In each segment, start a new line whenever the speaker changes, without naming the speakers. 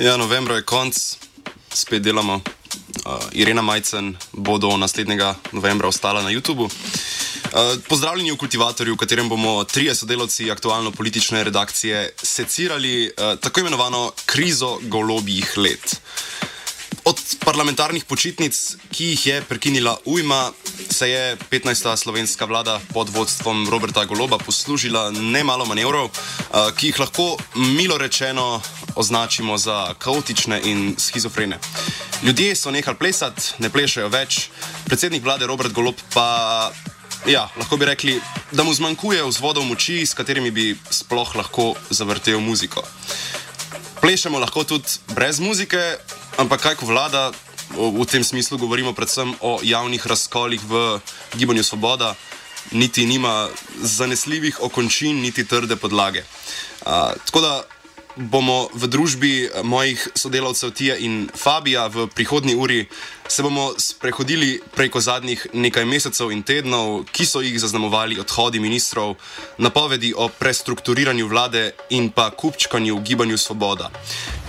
Ja, novembra je konc, spet delamo. Uh, Irena Majcen bo do naslednjega novembra ostala na YouTubu. Uh, pozdravljeni v kultivatorju, v katerem bomo trije sodelavci aktualno-politične redakcije secirali uh, tako imenovano krizo golobjih let. Od parlamentarnih počitnic, ki jih je prekinila ujma, se je 15. slovenska vlada pod vodstvom Roberta Goloba poslužila nemalo manevrov, uh, ki jih lahko milo rečeno označimo za kaotične in schizofrene. Ljudje so nehali plesati, ne plešajo več, predsednik vlade Robert Golob pa, ja, lahko bi rekli, da mu zmanjkuje vzvodov moči, s katerimi bi sploh lahko zavrtel muziko. Plešemo lahko tudi brez muzike, ampak kaj ko vlada, v, tem smislu govorimo predvsem o javnih razkolih v gibanju Svoboda, niti nima zanesljivih okončin, niti trde podlage. Uh, tako da bomo v družbi mojih sodelavcev Tija in Fabija v prihodnji uri se bomo sprehodili preko zadnjih nekaj mesecev in tednov, ki so jih zaznamovali odhodi ministrov, napovedi o prestrukturiranju vlade in pa kupčkanju v gibanju Svoboda.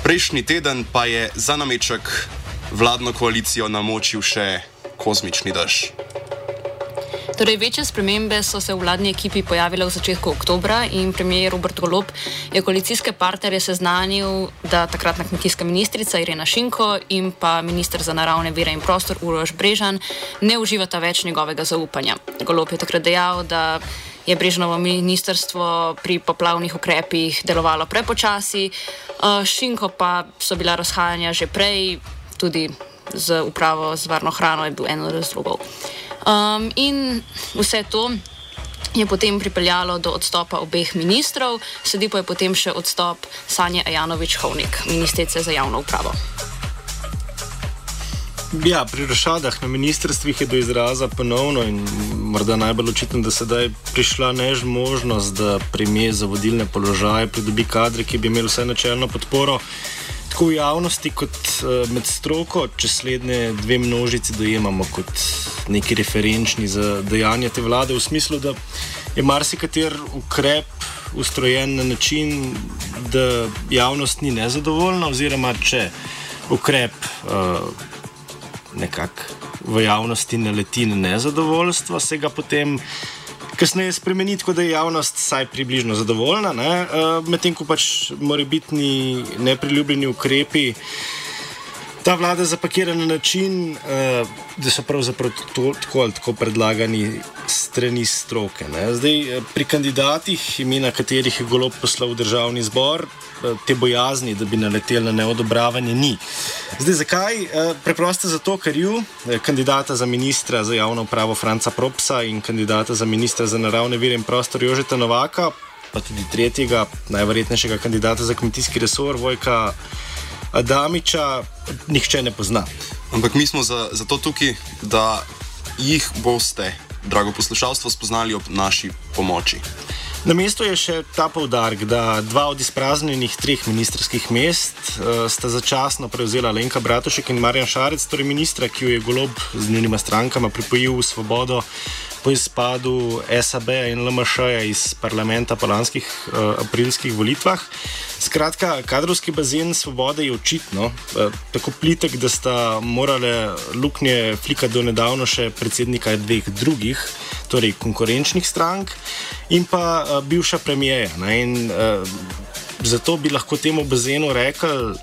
Prejšnji teden pa je za nameček vladno koalicijo namočil še kozmični dež.
Torej, večje spremembe so se v vladni ekipi pojavile v začetku oktobra in premijer Robert Golob je koalicijske partnerje seznanil, da takratna kmetijska ministrica Irena Šinko in pa ministr za naravne vire in prostor Uroš Brežan ne uživata več njegovega zaupanja. Golob je takrat dejal, da je Brežanovo ministrstvo pri poplavnih ukrepih delovalo prepočasi, Šinko pa so bila razhajanja že prej, tudi z upravo z varno hrano je bil en od razlogov. Um, in vse to je potem pripeljalo do odstopa obeh ministrov, sledi pa je potem še odstop Sanje Ajanovič-Hovnik, ministrice za javno upravo.
Ja, pri rošadah na ministrstvih je do izraza ponovno in morda najbolj očitno, da sedaj prišla než možnost, da premije za vodilne položaje pridobi kadre, ki bi imeli vse načelno podporo tako v javnosti kot uh, med stroko, če slednje dve množici dojemamo kot neki referenčni za dejanje te vlade, v smislu, da je marsikater ukrep ustrojen na način, da javnost ni nezadovoljna, oziroma če ukrep uh, nekako v javnosti naleti na nezadovoljstvo, se ga potem kasneje spremeniti, tako da je javnost vsaj približno zadovoljna, uh, medtem ko pač morajo biti nepriljubljeni ukrepi. Ta vlada zapakira na način, uh, da so pravzaprav to, tako ali tako predlagani strani stroke. Ne. Zdaj, pri kandidatih, imena katerih je golo poslal v državni zbor, te bojazni, da bi naletel na neodobravanje, ni. Zdaj, zakaj? Preprosto zato, ker ju, kandidata za ministra za javno upravo Franca Propsa in kandidata za ministra za naravne vire in prostor Jožeta Novaka, pa tudi tretjega, najverjetnejšega kandidata za kmetijski resor Vojka. Adamiča nihče ne pozna.
Ampak mi smo za, za to tukaj, da jih boste, drago poslušalstvo, spoznali ob naši pomoči.
Na mestu je še ta povdarek, da dva od izpraznjenih treh ministerskih mest uh, sta začasno prevzela Lenka Bratušek in Marjan Šarec, torej ministra, ki jo je golob z njunima strankama pripojil v svobodo po izpadu SAB in LMŠ iz parlamenta po lanskih uh, aprilskih volitvah. Skratka, kadrovski bazen svobode je očitno uh, tako plitek, da sta morale luknje flikati do nedavno še predsednika dveh drugih torej konkurenčnih strank, in pa uh, bivša premijeja. In uh, zato bi lahko temu bazenu rekli.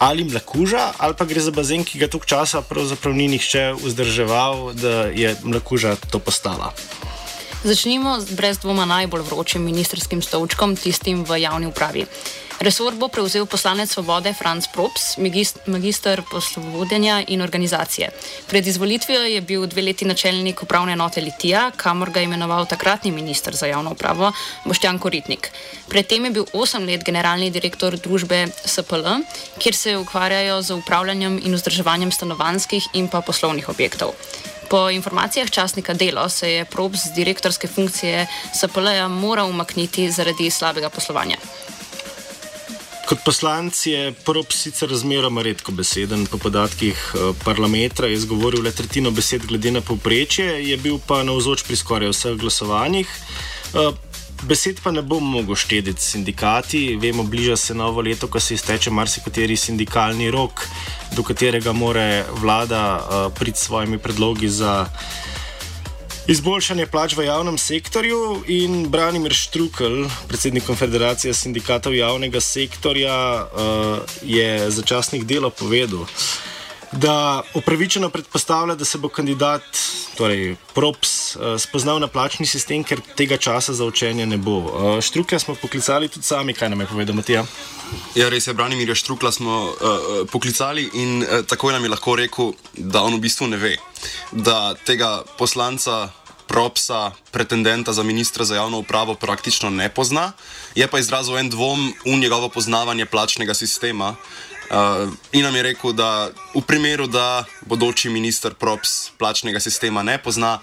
Ali mlakuža, ali pa gre za bazen, ki ga toliko časa pravzaprav ni nihče vzdrževal, da je mlakuža to postala.
Začnimo z brez dvoma najbolj vročim ministerskim stolčkom, tistim v javni upravi. Resor bo prevzel poslanec Svobode Franz Props, magistr poslovodenja in organizacije. Pred izvolitvijo je bil dve leti načelnik upravne enote Litija, kamor ga je imenoval takratni ministr za javno upravo Boštjan Koritnik. Predtem je bil osem let generalni direktor družbe SPL, kjer se ukvarjajo z upravljanjem in vzdrževanjem stanovanskih in pa poslovnih objektov. Po informacijah časnika Delo se je Props z direktorske funkcije SPL-ja moral umakniti zaradi slabega poslovanja.
Kot poslanec je prop sicer razmeroma redko beseden, po podatkih eh, parlamenta je izgovoril le tretjino besed glede na povprečje, je bil pa na vzoč pri skoraj vseh glasovanjih. Eh, besed pa ne bom mogel štediti sindikati. Vemo, bliža se novo leto, ko se izteče marsikateri sindikalni rok, do katerega more vlada uh, priti s svojimi predlogi za Izboljšanje plač v javnem sektorju in Branimir Štrukel, predsednik Konfederacije sindikatov javnega sektorja, uh, je za časnik delo povedal, da upravičeno predpostavlja, da se bo kandidat, torej Props, uh, spoznal na plačni sistem, ker tega časa za učenje ne bo. Uh, Štrukel smo poklicali tudi sami, kaj nam je povedal Matija.
Ja, res je, Branimir Štrukla smo uh, poklicali in uh, takoj nam je lahko rekel, da on v bistvu ne ve, da tega poslanca propsa pretendenta za ministra za javno upravo praktično ne pozna, je pa izrazil en dvom v njegovo poznavanje plačnega sistema. Uh, in nam je rekel, da v primeru, da bodoči minister props plačnega sistema ne pozna,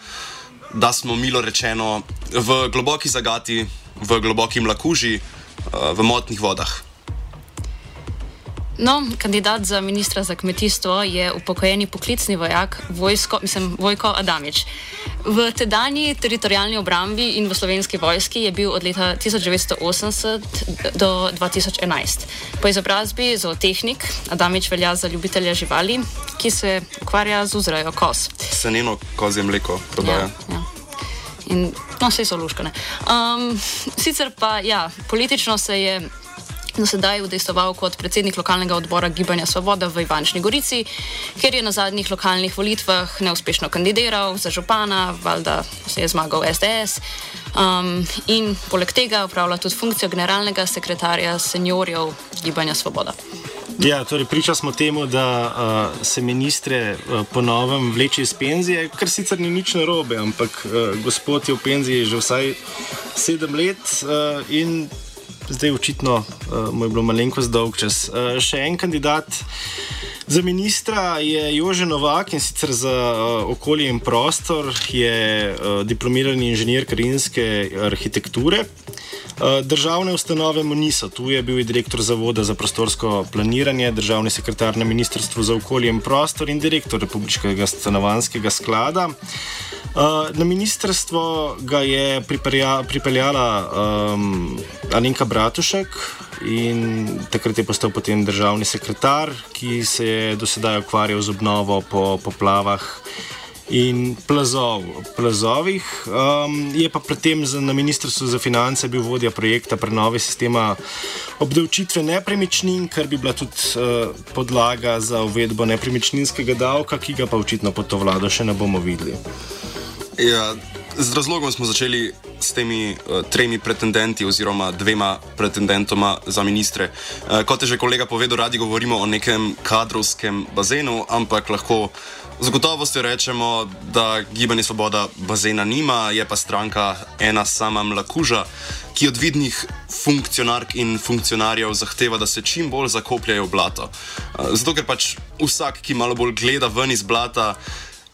da smo milo rečeno v globoki zagati, v globoki mlakuži, uh, v motnih vodah.
No, kandidat za ministra za kmetijstvo je upokojeni poklicni vojak, vojsko, mislim, Vojko Adamič. V tedajni teritorijalni obrambi in v slovenski vojski je bil od leta 1980 do 2011. Po izobrazbi zootehnik Adamič velja za ljubitelja živali, ki se ukvarja z vzrejo kos.
Seneno kozje mleko prodaja. Ja, ja.
In, no, vse so luškane. Um, sicer pa, ja, politično se je do sedaj udejstvoval kot predsednik lokalnega odbora Gibanja Svoboda v Ivančni Gorici, kjer je na zadnjih lokalnih volitvah neuspešno kandidiral za župana, valjda se je zmagal SDS. Um, in poleg tega upravlja tudi funkcijo generalnega sekretarja seniorjev Gibanja Svoboda.
Ja, torej priča smo temu, da uh, se ministre uh, ponovem vleče iz penzije, kar sicer ni nič narobe, ampak uh, gospod je v penziji že vsaj sedem let uh, in zdaj očitno uh, mu je bilo malenkost dolg čas. Uh, še en kandidat za ministra je Jože Novak in sicer za uh, okolje in prostor, je uh, diplomirani inženir karinske arhitekture. Državne ustanove mu niso, tu je bil direktor Zavoda za prostorsko planiranje, državni sekretar na Ministrstvu za okolje in prostor in direktor Republikanskega stanovanskega sklada. Na ministrstvo ga je pripeljala um, Alenka Bratušek in takrat je postal potem državni sekretar, ki se je do sedaj ukvarjal z obnovo po poplavah in plazov, plazovih. Um, je pa predtem na ministrstvu za finance bil vodja projekta prenove sistema obdavčitve nepremičnin, kar bi bila tudi uh, podlaga za uvedbo nepremičninskega davka, ki ga pa očitno pod to vlado še ne bomo videli.
Ja, z razlogom smo začeli s temi uh, tremi pretendenti oziroma dvema pretendentoma za ministre. Uh, kot je že kolega povedal, radi govorimo o nekem kadrovskem bazenu, ampak lahko z gotovostjo rečemo, da Gibanje Svoboda bazena nima, je pa stranka ena sama mlakuža, ki od vidnih funkcionark in funkcionarjev zahteva, da se čim bolj zakopljajo v blato. Zato, ker pač vsak, ki malo bolj gleda ven iz blata,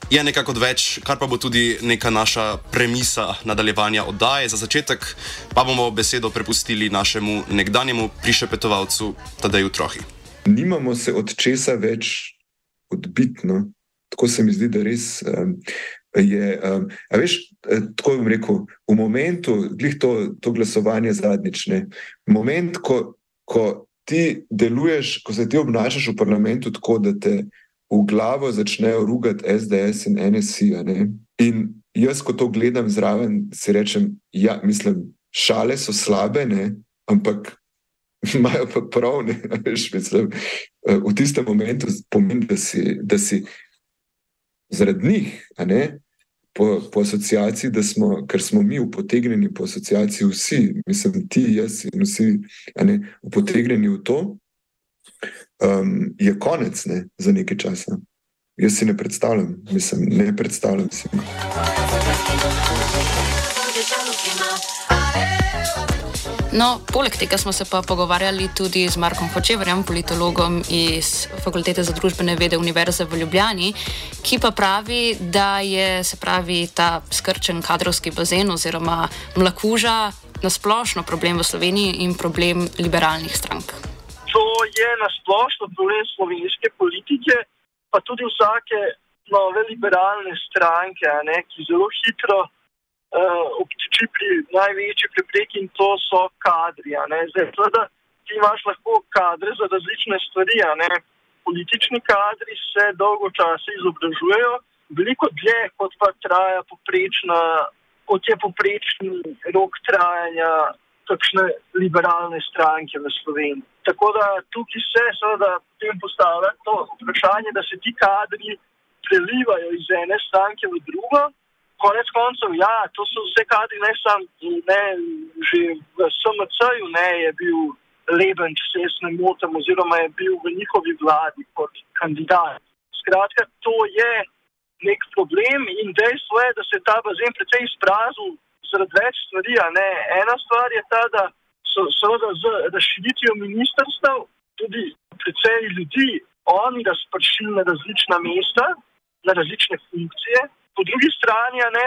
je nekako več, kar pa bo tudi neka naša premisa nadaljevanja oddaje. Za začetek pa bomo besedo prepustili našemu nekdanjemu prišepetovalcu Tadeju Trohi.
Nimamo se od česa več odbitno. Tako se mi zdi, da res um, je. Um, veš, eh, tako bom rekel, v momentu, glih to, to glasovanje zadnjične, moment, ko, ko ti deluješ, ko se ti obnašaš v parlamentu tako, da te v glavo začnejo rugati SDS in NSI. In jaz, ko to gledam zraven, si rečem, ja, mislim, šale so slabe, ne, ampak imajo pa prav, ne, veš, mislim, eh, v tistem momentu pomeni, da si, da si zaradi njih, ne, po, po asociaciji, da smo, ker smo mi upotegnjeni po asociaciji, vsi, mislim, ti, jaz in vsi, ne, upotegnjeni v to, um, je konec ne, za nekaj časa. Jaz si ne predstavljam, mislim, ne predstavljam si.
No, poleg tega smo se pa pogovarjali tudi z Markom Hočeverjem, politologom iz Fakultete za družbene vede Univerze v Ljubljani, ki pa pravi, da je se pravi ta skrčen kadrovski bazen oziroma mlakuža nasplošno problem v Sloveniji in problem liberalnih strank.
To je nasplošno problem slovenske politike, pa tudi vsake nove liberalne stranke, ne, ki zelo hitro uh, obtiči pri največji prepreki in to so kadri. Zdaj, teda, ti imaš lahko kadre za različne stvari. Politični kadri se dolgo časa izobražujejo, veliko dlje kot pa traja poprečna, kot je poprečni rok trajanja takšne liberalne stranke v Sloveniji. Tako da tukaj se seveda tem postavlja to vprašanje, da se ti kadri prelivajo iz ene stranke v drugo konec koncev, ja, to so vse kadri, ne samo že v SMC-ju, ne je bil Leben, če se jaz ne motim, oziroma je bil v njihovi vladi kot kandidat. Skratka, to je nek problem in dejstvo je, da se je ta bazen precej izpraznil zaradi več stvari. Ena stvar je ta, da so seveda z razširitvijo ministrstv tudi precej ljudi oni razpršili na različna mesta, na različne funkcije po drugi strani ne,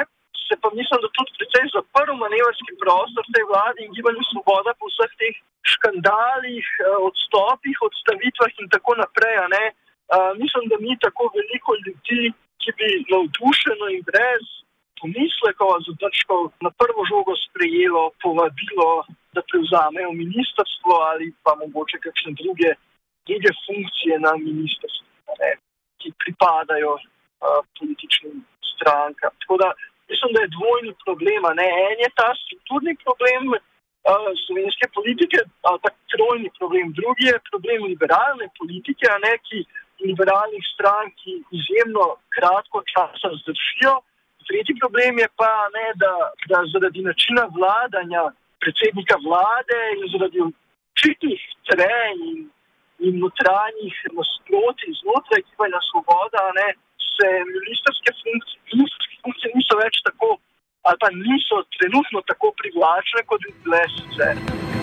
se pa mislim, da tudi precej zaprl manevrski prostor tej vladi in gibanju svoboda po vseh teh škandalih, eh, odstopih, odstavitvah in tako naprej. Ne. Uh, mislim, da ni tako veliko ljudi, ki bi navdušeno in brez pomislekov, zadržkov na prvo žogo sprejelo povabilo, da prevzamejo ministrstvo ali pa mogoče kakšne druge, druge funkcije na ministrstvu, ne, ki pripadajo uh, političnim strankam. Tako da mislim, da je dvojni problem. En je ta strukturni problem uh, slovenske politike, ali pa trojni problem. Drugi je problem liberalne politike, ne, ki liberalnih strank izjemno kratko časa zdržijo. Tretji problem je pa, ne, da, da zaradi načina vladanja predsednika vlade in zaradi očitnih trenj in, notranjih nasprotij znotraj Kibanja Svoboda, ne, se ministerske funkcije, funkcije niso več tako, ali pa niso trenutno tako privlačne, kot bi bile sicer.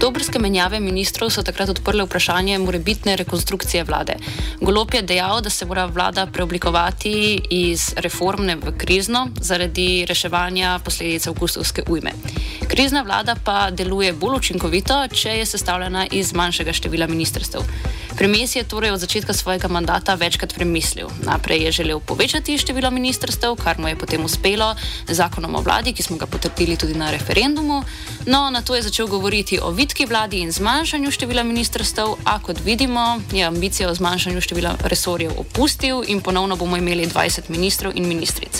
Oktobrske menjave ministrov so takrat odprle vprašanje morebitne rekonstrukcije vlade. Golop je dejal, da se mora vlada preoblikovati iz reformne v krizno zaradi reševanja posledic avgustovske ujme. Krizna vlada pa deluje bolj učinkovito, če je sestavljena iz manjšega števila ministrstev. Premijer je torej od začetka svojega mandata večkrat premislil. Najprej je želel povečati število ministrstev, kar mu je potem uspelo z zakonom o vladi, ki smo ga potrdili tudi na referendumu. No, na to je začel govoriti o vitki vladi in zmanjšanju števila ministrstev, a kot vidimo, je ambicijo o zmanjšanju števila resorjev opustil in ponovno bomo imeli 20 ministrov in ministric.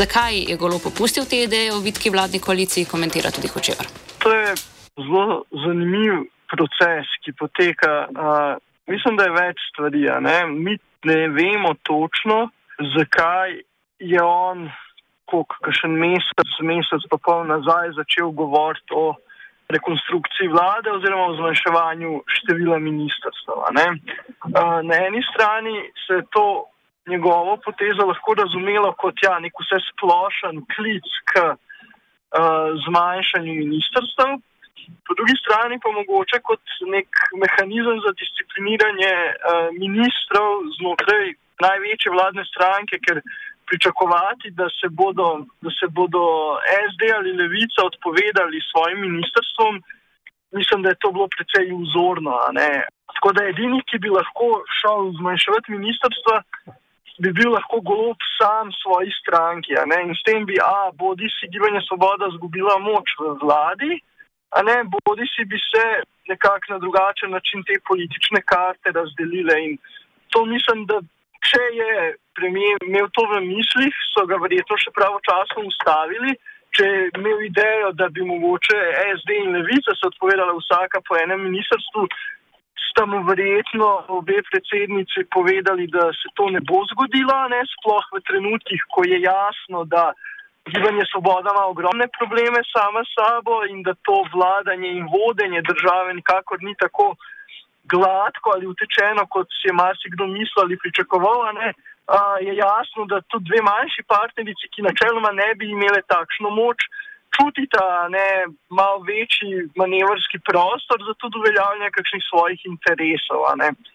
Zakaj je golo popustil te ideje o vitki vladni koaliciji, komentira tudi Hočevar.
To je zelo zanimiv proces, ki poteka. Uh, Mislim, da je več stvari. Ne? Mi ne vemo točno, zakaj je on, kot še en mesec, mesec pa pol nazaj, začel govoriti o rekonstrukciji vlade oziroma o zmanjševanju števila ministrstva. Na eni strani se je to njegovo potezo lahko razumelo kot ja, nek vse splošen klic k uh, zmanjšanju ministrstva po drugi strani pa mogoče kot nek mehanizem za discipliniranje uh, ministrov znotraj največje vladne stranke, ker pričakovati, da se bodo, da se bodo SD ali Levica odpovedali svojim ministrstvom, mislim, da je to bilo precej vzorno. Tako da edini, ki bi lahko šel zmanjševati ministrstva, bi bil lahko golob sam svoji stranki. In s tem bi, a, bodi si gibanje Svoboda zgubila moč v vladi, a ne, bodi si bi se nekako na drugačen način te politične karte razdelile. In to mislim, da če je premijer imel to v mislih, so ga verjetno še pravočasno ustavili. Če je imel idejo, da bi mogoče SD in Levica se odpovedala vsaka po enem ministrstvu, sta mu verjetno obe predsednici povedali, da se to ne bo zgodilo, ne sploh v trenutkih, ko je jasno, da gibanje Svoboda ima ogromne probleme sama s sabo in da to vladanje in vodenje države nikakor ni tako gladko ali utečeno, kot si je marsikdo mislil ali pričakoval. Uh, je jasno, da tudi dve manjši partnerici, ki načeloma ne bi imele takšno moč, čutita ne, malo večji manevrski prostor za tudi uveljavljanje kakšnih svojih interesov.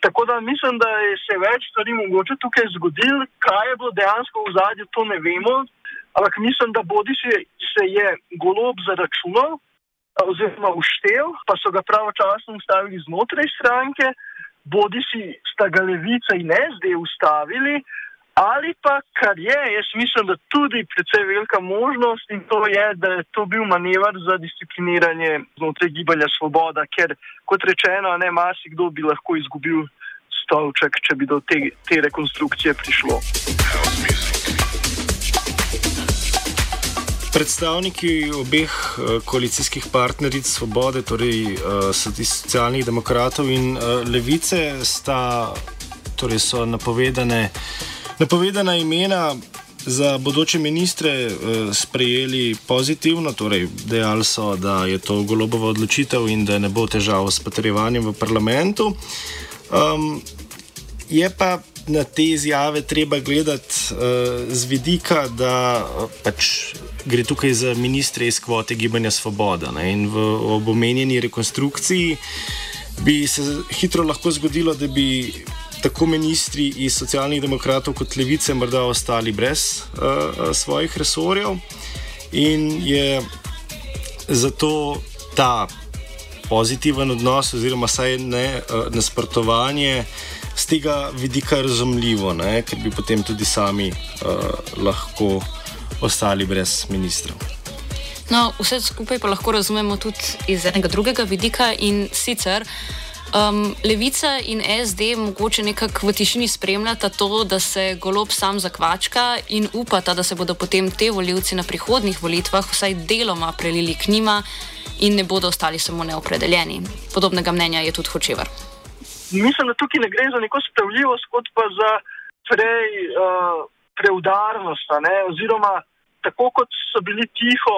Tako da mislim, da je se več stvari mogoče tukaj zgodil, kaj je bilo dejansko v zadju, to ne vemo. Ampak mislim, da bodi si se je golob zaračunal oziroma uštev, pa so ga pravočasno ustavili znotraj stranke, bodi si sta ga levica in SD ustavili, ali pa kar je, jaz mislim, da tudi precej velika možnost in to je, da je to bil manevar za discipliniranje znotraj gibanja Svoboda, ker kot rečeno, ne marsikdo bi lahko izgubil stolček, če bi do te, te rekonstrukcije prišlo.
Predstavniki obeh uh, koalicijskih partneric Svobode, torej uh, socialnih demokratov in uh, levice, sta, torej so napovedane, napovedana imena za bodoče ministre sprejeli pozitivno, torej dejali so, da je to golobova odločitev in da ne bo težav s potrjevanjem v parlamentu. Um, je pa na te izjave treba gledati uh, z vidika, da pač gre tukaj za ministre iz kvote Gibanja Svoboda. Ne? In v obomenjeni rekonstrukciji bi se hitro lahko zgodilo, da bi tako ministri iz socialnih demokratov kot levice morda ostali brez uh, svojih resorjev. In je zato ta pozitiven odnos, oziroma saj ne uh, nasprotovanje z tega vidika razumljivo, ne? ker bi potem tudi sami uh, lahko ostali brez ministrov.
No, vse skupaj pa lahko razumemo tudi iz enega drugega vidika in sicer. Um, Levica in SD mogoče nekako v tišini spremljata to, da se golob sam zakvačka in upata, da se bodo potem te voljivci na prihodnih volitvah vsaj deloma prelili k njima in ne bodo ostali samo neopredeljeni. Podobnega mnenja je tudi Hočevar
mislim, da tukaj ne gre za neko spravljivost, kot pa za prej uh, preudarnost. Oziroma, tako kot so bili tiho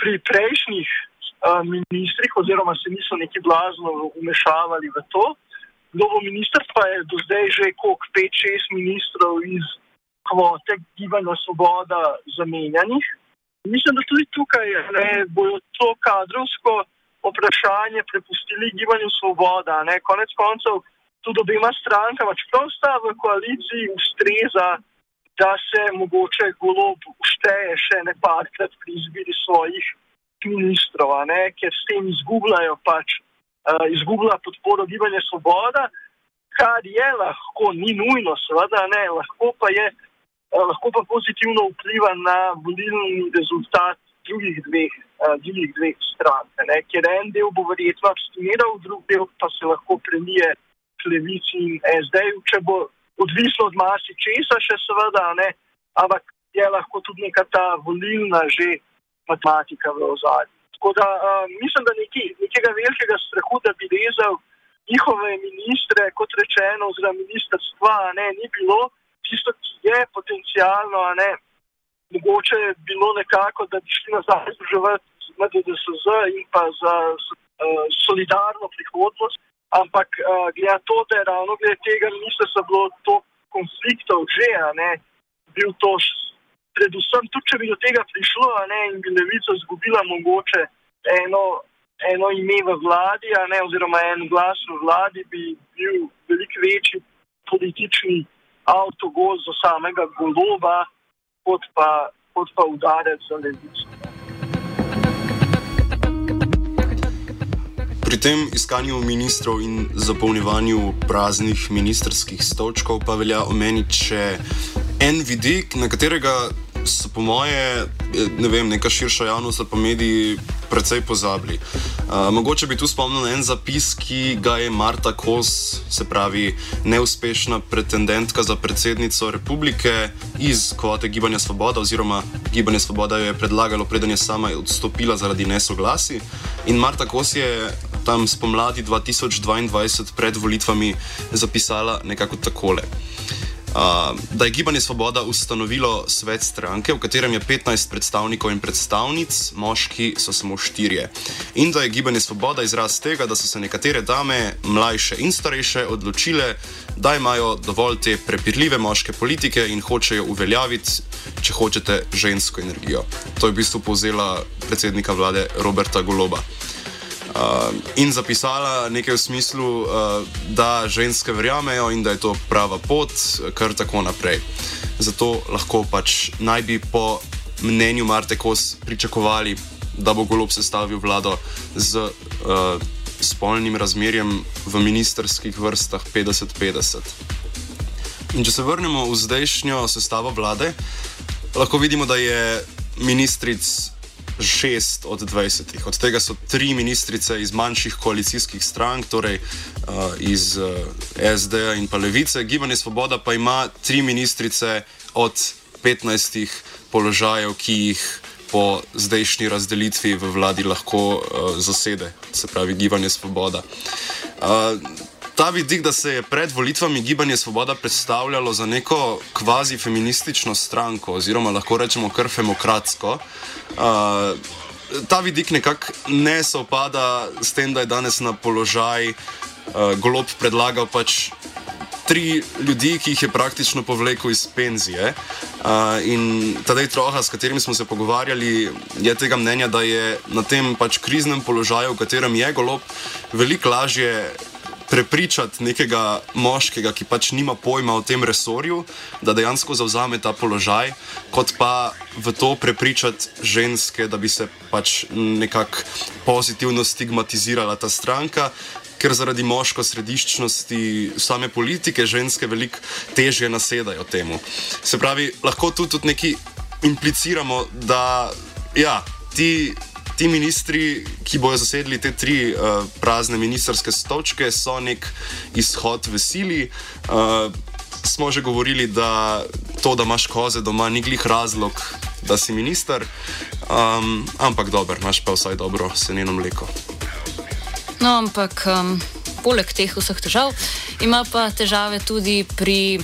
pri prejšnjih uh, ministrih, oziroma se niso neki blazno umešavali v to. Novo ministrstvo je do zdaj že pet, šest ministrov iz kvote Gibanja Svoboda zamenjanih. Mislim, da tudi tukaj ne, bojo to kadrovsko vprašanje prepustili gibanju Svoboda. Ne? Konec koncev, tudi obema strankama, čeprav sta v koaliciji, ustreza, da se mogoče golob ušteje še ne parkrat pri izbiri svojih ministrov, ker s tem izgubljajo pač, uh, izgublja podporo gibanja Svoboda, kar je lahko, ni nujno, seveda ne, lahko pa je. Lahko pa pozitivno vpliva na volilni rezultat drugih dveh, uh, drugih dveh strank. Ker en del bo verjetno abstiniral, drugi del pa se lahko premije k levici in SD, če bo odvisno od masi česa, še seveda, ne? ampak je lahko tudi neka ta volilna že matematika v ozadju. Tako da uh, mislim, da neki, nekega velikega strahu, da bi rezal njihove ministre, kot rečeno, oziroma ministrstva, ne, ni bilo, tisto, ki je potencijalno, ne, mogoče bilo nekako, da bi šli nazaj združevati med DSZ in pa za uh, solidarno prihodnost. Ampak uh, glede to, da je ravno glede tega ministrstva bilo to konfliktov že, ne, bil to predvsem tudi, če bi do tega prišlo ne, in bi levica izgubila mogoče eno, eno ime v vladi, ne, oziroma en glas v vladi, bi bil veliko večji politični avtogoz za samega goloba kot pa, kot pa udarec za levico.
Pri tem iskanju ministrov in zapolnjevanju praznih ministerskih stolčkov pa velja omeniti še en vidik, na katerega so po moje, ne vem, neka širša javnost ali pa mediji precej pozabili. Uh, mogoče bi tu spomnil na en zapis, ki ga je Marta Kos, se pravi neuspešna pretendentka za predsednico republike iz kvote Gibanja Svoboda, oziroma Gibanje Svoboda jo je predlagalo, preden je sama odstopila zaradi nesoglasi. In Marta Kos je tam spomladi 2022 pred volitvami zapisala nekako takole da je Gibanje Svoboda ustanovilo svet stranke, v katerem je 15 predstavnikov in predstavnic, moški so samo štirje. In da je Gibanje Svoboda izraz tega, da so se nekatere dame, mlajše in starejše, odločile, da imajo dovolj te prepirljive moške politike in hočejo uveljaviti, če hočete, žensko energijo. To je v bistvu povzela predsednika vlade Roberta Goloba. Uh, in zapisala nekaj v smislu, uh, da ženske verjamejo in da je to prava pot, kar tako naprej. Zato lahko pač naj bi po mnenju Marte Kos pričakovali, da bo golob sestavil vlado z uh, spolnim razmerjem v ministerskih vrstah 50-50. In če se vrnemo v zdajšnjo sestavo vlade, lahko vidimo, da je ministric šest od dvajsetih. Od tega so tri ministrice iz manjših koalicijskih strank, torej uh, iz uh, SD in pa Levice. Gibanje Svoboda pa ima tri ministrice od petnajstih položajev, ki jih po zdajšnji razdelitvi v vladi lahko uh, zasede, se pravi Gibanje Svoboda. Uh, Ta vidik, da se je pred volitvami Gibanje Svoboda predstavljalo za neko kvazi feministično stranko, oziroma lahko rečemo kar demokratsko, uh, ta vidik nekako ne sovpada s tem, da je danes na položaj uh, golob predlagal pač. Tri ljudi, ki jih je praktično povlekel iz penzije. Uh, in tadej troha, s katerim smo se pogovarjali, je tega mnenja, da je na tem pač kriznem položaju, v katerem je golob, veliko lažje prepričati nekega moškega, ki pač nima pojma o tem resorju, da dejansko zauzame ta položaj, kot pa v to prepričati ženske, da bi se pač nekako pozitivno stigmatizirala ta stranka. Ker zaradi moško središčnosti same politike ženske veliko težje nasedajo temu. Se pravi, lahko tu tudi nekaj impliciramo, da ja, ti ti ministri, ki bodo zasedli te tri uh, prazne ministerske stolčke, so nek izhod v sili. Uh, smo že govorili, da to, da imaš koze doma, ni glih razlog, da si minister, um, ampak dobro, imaš pa vsaj dobro seneno mleko.
No, ampak um, poleg teh vseh težav, ima pa težave tudi pri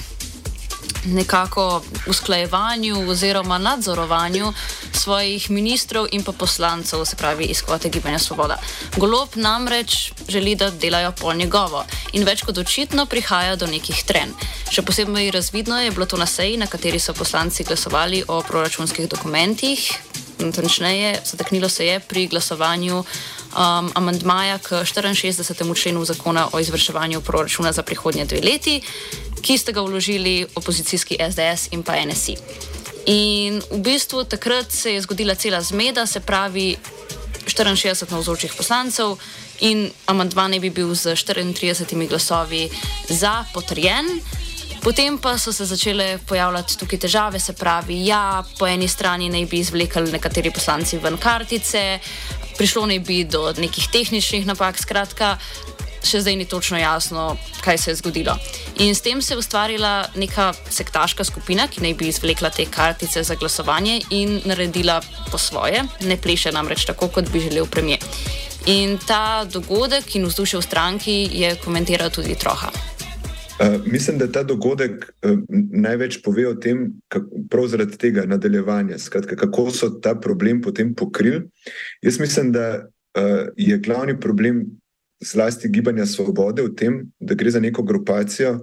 nekako usklajevanju oziroma nadzorovanju svojih ministrov in pa poslancev, se pravi iz kvote Gibanja Svoboda. Golob namreč želi, da delajo pol njegovo in več kot očitno prihaja do nekih tren. Še posebej razvidno je bilo to na seji, na kateri so poslanci glasovali o proračunskih dokumentih. Natančneje, zataknilo se je pri glasovanju um, amandmaja k 64. členu zakona o izvrševanju proračuna za prihodnje dve leti, ki ste ga vložili opozicijski SDS in pa NSI. In v bistvu takrat se je zgodila cela zmeda, se pravi 64 navzočih poslancev in amandma ne bi bil z 34 glasovi za potrjen. Potem pa so se začele pojavljati tukaj težave, se pravi, ja, po eni strani naj bi izvlekli nekateri poslanci ven kartice, prišlo naj bi do nekih tehničnih napak, skratka, še zdaj ni točno jasno, kaj se je zgodilo. In s tem se je ustvarila neka sektaška skupina, ki naj bi izvlekla te kartice za glasovanje in naredila po svoje, ne pleše namreč tako, kot bi želel premijer. In ta dogodek in vzdušje v stranki je komentiral tudi Troha.
Uh, mislim, da ta dogodek uh, največ pove o tem, kako, prav zaradi tega nadaljevanja, skratka, kako so ta problem potem pokrili. Jaz mislim, da uh, je glavni problem zlasti gibanja svobode v tem, da gre za neko grupacijo,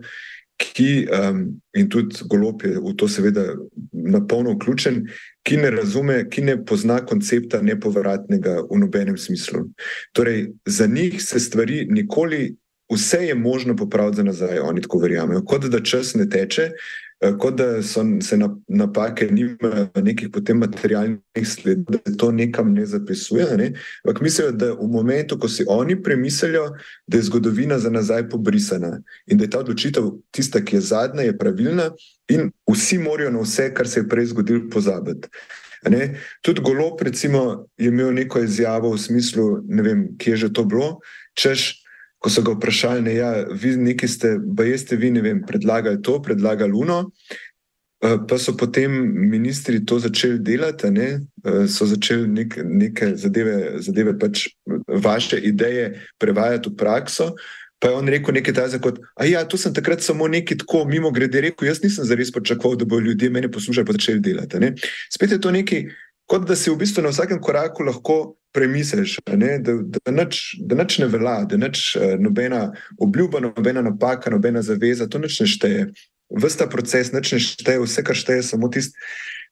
ki, um, in tudi golop je v to seveda na polno vključen, ki ne razume, ki ne pozna koncepta nepovratnega v nobenem smislu. Torej, za njih se stvari nikoli, vse je možno popraviti za nazaj, oni tako verjamejo, kot da čas ne teče. Eh, kot da so se napake, nima nekih potem materialnih sledov, da se to nekam ne zapisuje. Ne? Ampak mislijo, da v momentu, ko si oni premislijo, da je zgodovina za nazaj pobrisana in da je ta odločitev tista, ki je zadnja, je pravilna in vsi morajo na vse, kar se je prej zgodilo, pozabiti. Ne? Tudi Golop, recimo, je imel neko izjavo v smislu, ne vem, kje je že to bilo, češ, ko so ga vprašali, ne, ja, vi neki ste, pa jeste vi, ne vem, predlagali to, predlagali luno. Eh, Pa so potem ministri to začeli delati, ne? Eh, so začeli nek, neke zadeve, zadeve pač vaše ideje prevajati v prakso. Pa je on rekel nekaj takega, kot da ja, to sem takrat samo nekaj tako mimo grede rekel, jaz nisem zares pričakoval, da bodo ljudje mene poslušali in začeli delati. Ne? Spet je to nekaj, kot da si v bistvu na vsakem koraku lahko premisliš, ne? da, da, nič, da nič ne velja, da nič eh, nobena obljuba, nobena napaka, nobena zaveza, to nič ne šteje. Vsta proces, nič ne šteje, vse, kar šteje, samo tisto,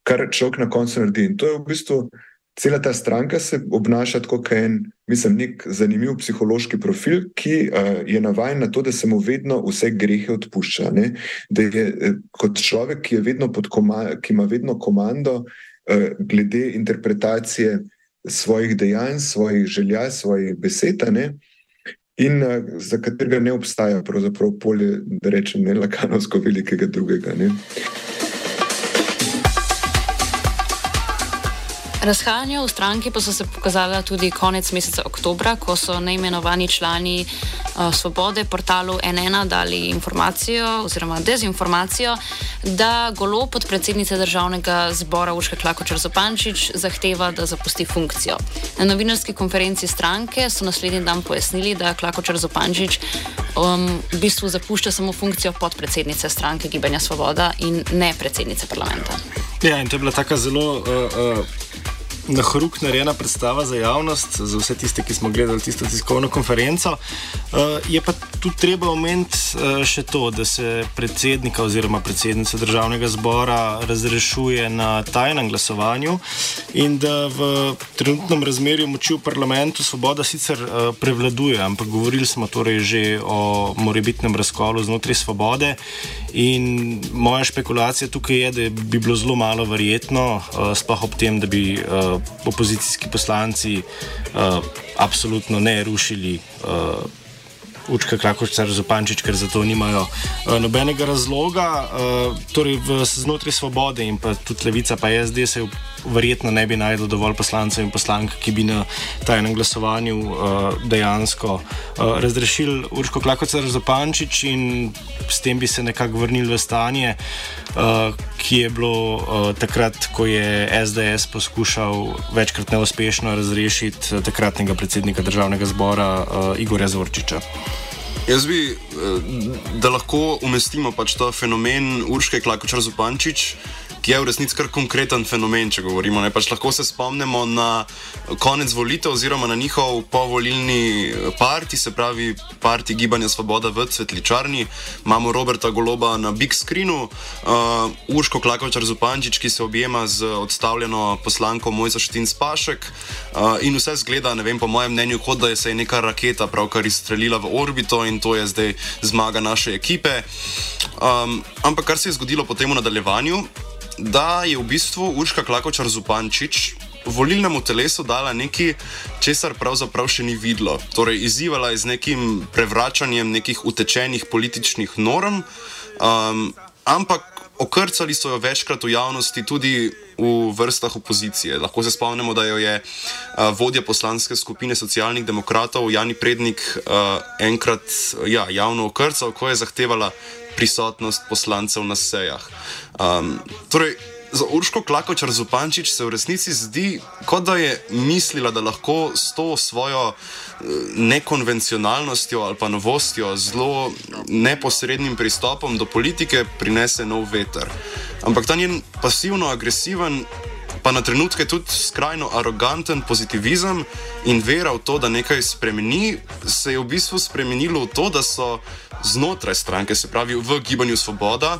kar človek na koncu naredi. In to je v bistvu cela ta stranka se obnaša tako, kot en, mislim, nek zanimiv psihološki profil, ki uh, je navaden na to, da se mu vedno vse grehe odpušča. Ne? Da je eh, kot človek, ki, je vedno koma, ki ima vedno komando uh, glede interpretacije svojih dejanj, svojih želja, svojih besed. ne, In uh, za katerega ne obstaja, pravzaprav polje, da rečem, ne lakanovsko velikega drugega. Ne.
Razhajanja v stranki pa so se pokazala tudi konec meseca oktobra, ko so neimenovani člani uh, Svobode portalu NN dali informacijo oziroma dezinformacijo, da golo podpredsednice državnega zbora Urška Klakočar Zopančič zahteva, da zapusti funkcijo. Na novinarski konferenci stranke so naslednji dan pojasnili, da Klakočar Zopančič um, v bistvu zapušča samo funkcijo podpredsednice stranke Gibanja Svoboda in ne predsednice parlamenta.
Ja, in to je bila taka zelo. Uh, uh, Na hruk narejena predstava za javnost, za vse tiste, ki smo gledali tisto tiskovno konferenco. Uh, je pa tu treba omeniti uh, še to, da se predsednika oziroma predsednica državnega zbora razrešuje na tajnem glasovanju in da v trenutnem razmerju moči v parlamentu svoboda sicer uh, prevladuje, ampak govorili smo torej že o morebitnem razkolu znotraj svobode in moja špekulacija tukaj je, da bi bilo zelo malo verjetno, sploh ob tem, da bi opozicijski poslanci uh, absolutno ne rušili uh, Učka Krakočar Zopančič, ker za to nimajo uh, nobenega razloga. Uh, torej v, znotraj svobode in pa tudi levica, pa SD se verjetno ne bi najdel dovolj poslancev in poslank, ki bi na tajnem glasovanju uh, dejansko uh, razrešili Urško Klakočar Zopančič in s tem bi se nekako vrnili v stanje, uh, ki je bilo uh, takrat, ko je SDS poskušal večkrat neuspešno razrešiti takratnega predsednika državnega zbora uh, Igorja Zorčiča.
Jaz bi, da lahko umestimo pač ta fenomen Urške Klakočar Zupančič, ki je v resnici kar konkreten fenomen, če govorimo. Ne? Pač lahko se spomnimo na konec volitev oziroma na njihov povolilni parti, se pravi parti Gibanja Svoboda v Cvetličarni. Imamo Roberta Goloba na big screenu, uh, Urško Klakočar Zupančič, ki se objema z odstavljeno poslanko Mojca Štin Spašek uh, in vse zgleda, ne vem, po mojem mnenju, kot da je se je neka raketa pravkar izstrelila v orbito in to je zdaj zmaga naše ekipe. Um, ampak kar se je zgodilo potem v nadaljevanju, da je v bistvu Urška Klakočar Zupančič volilnemu telesu dala nekaj, česar pravzaprav še ni videlo. Torej, izzivala je z nekim prevračanjem nekih utečenih političnih norm, um, ampak okrcali so jo večkrat v javnosti tudi v vrstah opozicije. Lahko se spomnimo, da jo je uh, vodja poslanske skupine socialnih demokratov Jani Prednik uh, enkrat ja, javno okrcal, ko je zahtevala prisotnost poslancev na sejah. Um, torej, za Urško Klakočar Zupančič se v resnici zdi, kot da je mislila, da lahko s to svojo nekonvencionalnostjo ali pa novostjo, zelo neposrednim pristopom do politike prinese nov veter. Ampak ta njen pasivno-agresiven. Pa na trenutke tudi skrajno aroganten pozitivizem in vera v to, da nekaj spremeni, se je v bistvu spremenilo v to, da so znotraj stranke, se pravi v gibanju Svoboda,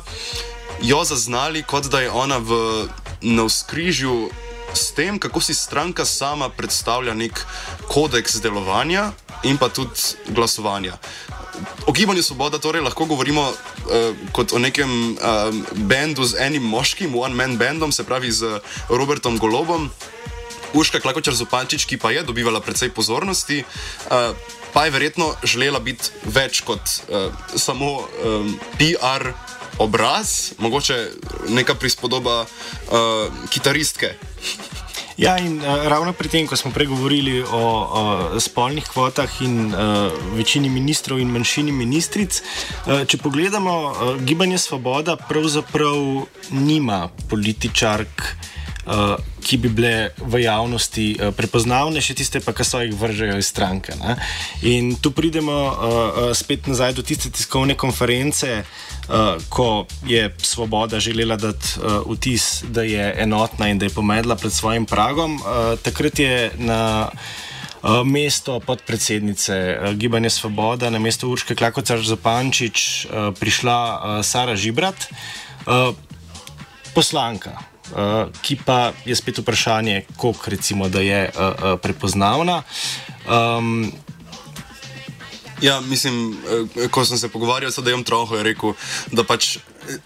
jo zaznali, kot da je ona v navskrižju s tem, kako si stranka sama predstavlja nek kodeks delovanja in pa tudi glasovanja. O gibanju Svoboda torej lahko govorimo uh, kot o nekem uh, bendu z enim moškim, one-man bandom, se pravi z Robertom Golobom. Urška Klakočar Zupančič, ki pa je dobivala precej pozornosti, uh, pa je verjetno želela biti več kot uh, samo um, PR obraz, mogoče neka prispodoba uh, kitaristke.
Ja, in uh, ravno pri tem, ko smo pregovorili o, o spolnih kvotah in uh, večini ministrov in manjšini ministric, uh, če pogledamo, uh, gibanje Svoboda pravzaprav nima političark. Uh, ki bi bile v javnosti uh, prepoznavne, še tiste, pa, ki so jih vržejo iz stranke. Ne? In tu pridemo uh, uh, spet nazaj do tiste tiskovne konference, uh, ko je Svoboda želela dati uh, vtis, da je enotna in da je pomedla pred svojim pragom, uh, takrat je na mesto podpredsednice Gibanja Svoboda, na mesto Urške Klakocar Zapančič, uh, prišla Sara Žibrat, poslanka. Uh, ki pa je spet vprašanje, koliko recimo, da je uh, uh, prepoznavna. Um,
Ja, mislim, ko sem se pogovarjal s Dejem Troho, je rekel, da pač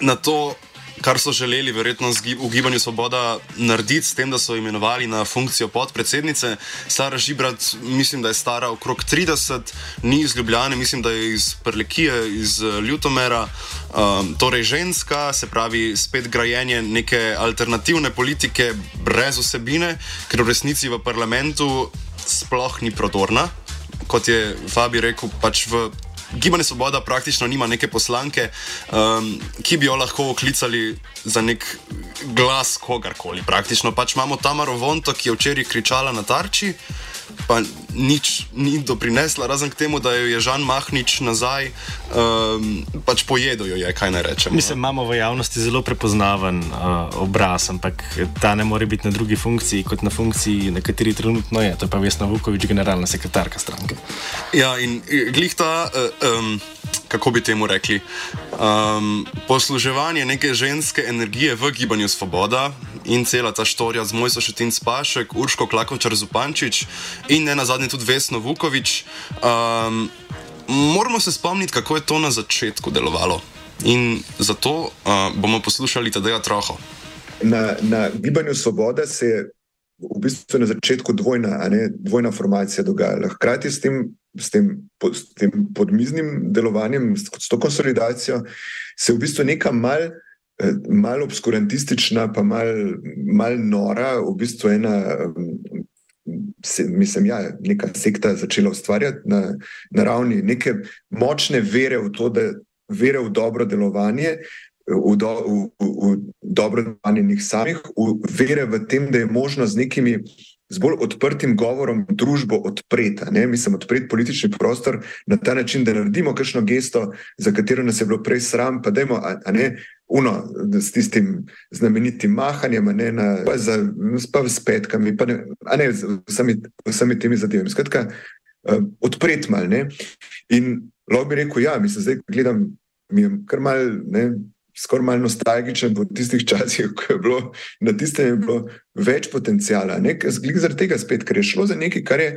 na to, kar so želeli, verjetno v Gibanju Svoboda narediti, s tem, da so imenovali na funkcijo podpredsednice, Sara Žibrat, mislim, da je stara okrog 30, ni iz Ljubljane, mislim, da je iz Prlekije, iz eh, Ljutomera, um, torej ženska, se pravi, spet grajenje neke alternativne politike brez osebine, ker v resnici v parlamentu sploh ni prodorna. Kot je Fabi rekel, pač v Gibanje Svoboda praktično nima neke poslanke, um, ki bi jo lahko oklicali za nek glas kogarkoli. Praktično pač imamo Tamaro Vonto, ki je včeraj kričala na tarči pa nič ni doprinesla, razen k temu, da jo je Žan Mahnič nazaj um, pač pojedel, je kaj naj rečem.
Mislim, imamo v javnosti zelo prepoznaven uh, obraz, ampak ta ne more biti na drugi funkciji kot na funkciji, na kateri trenutno je. To je pa Vesna Vukovič, generalna sekretarka stranke.
Ja, in glih ta. Uh, um, kako bi temu rekli, um, posluževanje neke ženske energije v gibanju Svoboda in cela ta štorija z Mojso Šetin Spašek, Urško Klakočar Zupančič in ne nazadnje tudi Vesno Vukovič. Um, moramo se spomniti, kako je to na začetku delovalo. In zato uh, bomo poslušali Tadeja Troho.
Na, na gibanju Svoboda se je v bistvu na začetku dvojna, ne, dvojna formacija dogajala. Hkrati s tem s tem, s tem podmiznim delovanjem, s to konsolidacijo, se je v bistvu neka mal, eh, mal obskurantistična, pa mal, mal nora, v bistvu ena. Se, mislim, ja, neka sekta začela ustvarjati na, na ravni neke močne vere v to, da vere v dobro delovanje, v, do, v, v, v dobro delovanje njih samih, v vere v tem, da je možno z nekimi z bolj odprtim govorom družbo odpreti, mislim, odpreti politični prostor na ta način, da naredimo kakšno gesto, za katero nas je bilo prej sram, pa dajmo, a, a ne, uno, s tistim znamenitim mahanjem, ne, na, pa, za, pa s petkami, pa ne, ne, z vsemi, vsemi temi zadevami. Skratka, uh, odpreti mal, ne. In lahko bi rekel, ja, mislim, zdaj gledam, mi je kar mal, ne, skoraj malo nostalgičen po tistih časih, ko je bilo na tistem je bilo več potencijala. Zaradi tega spet, ker je šlo za nekaj, kar je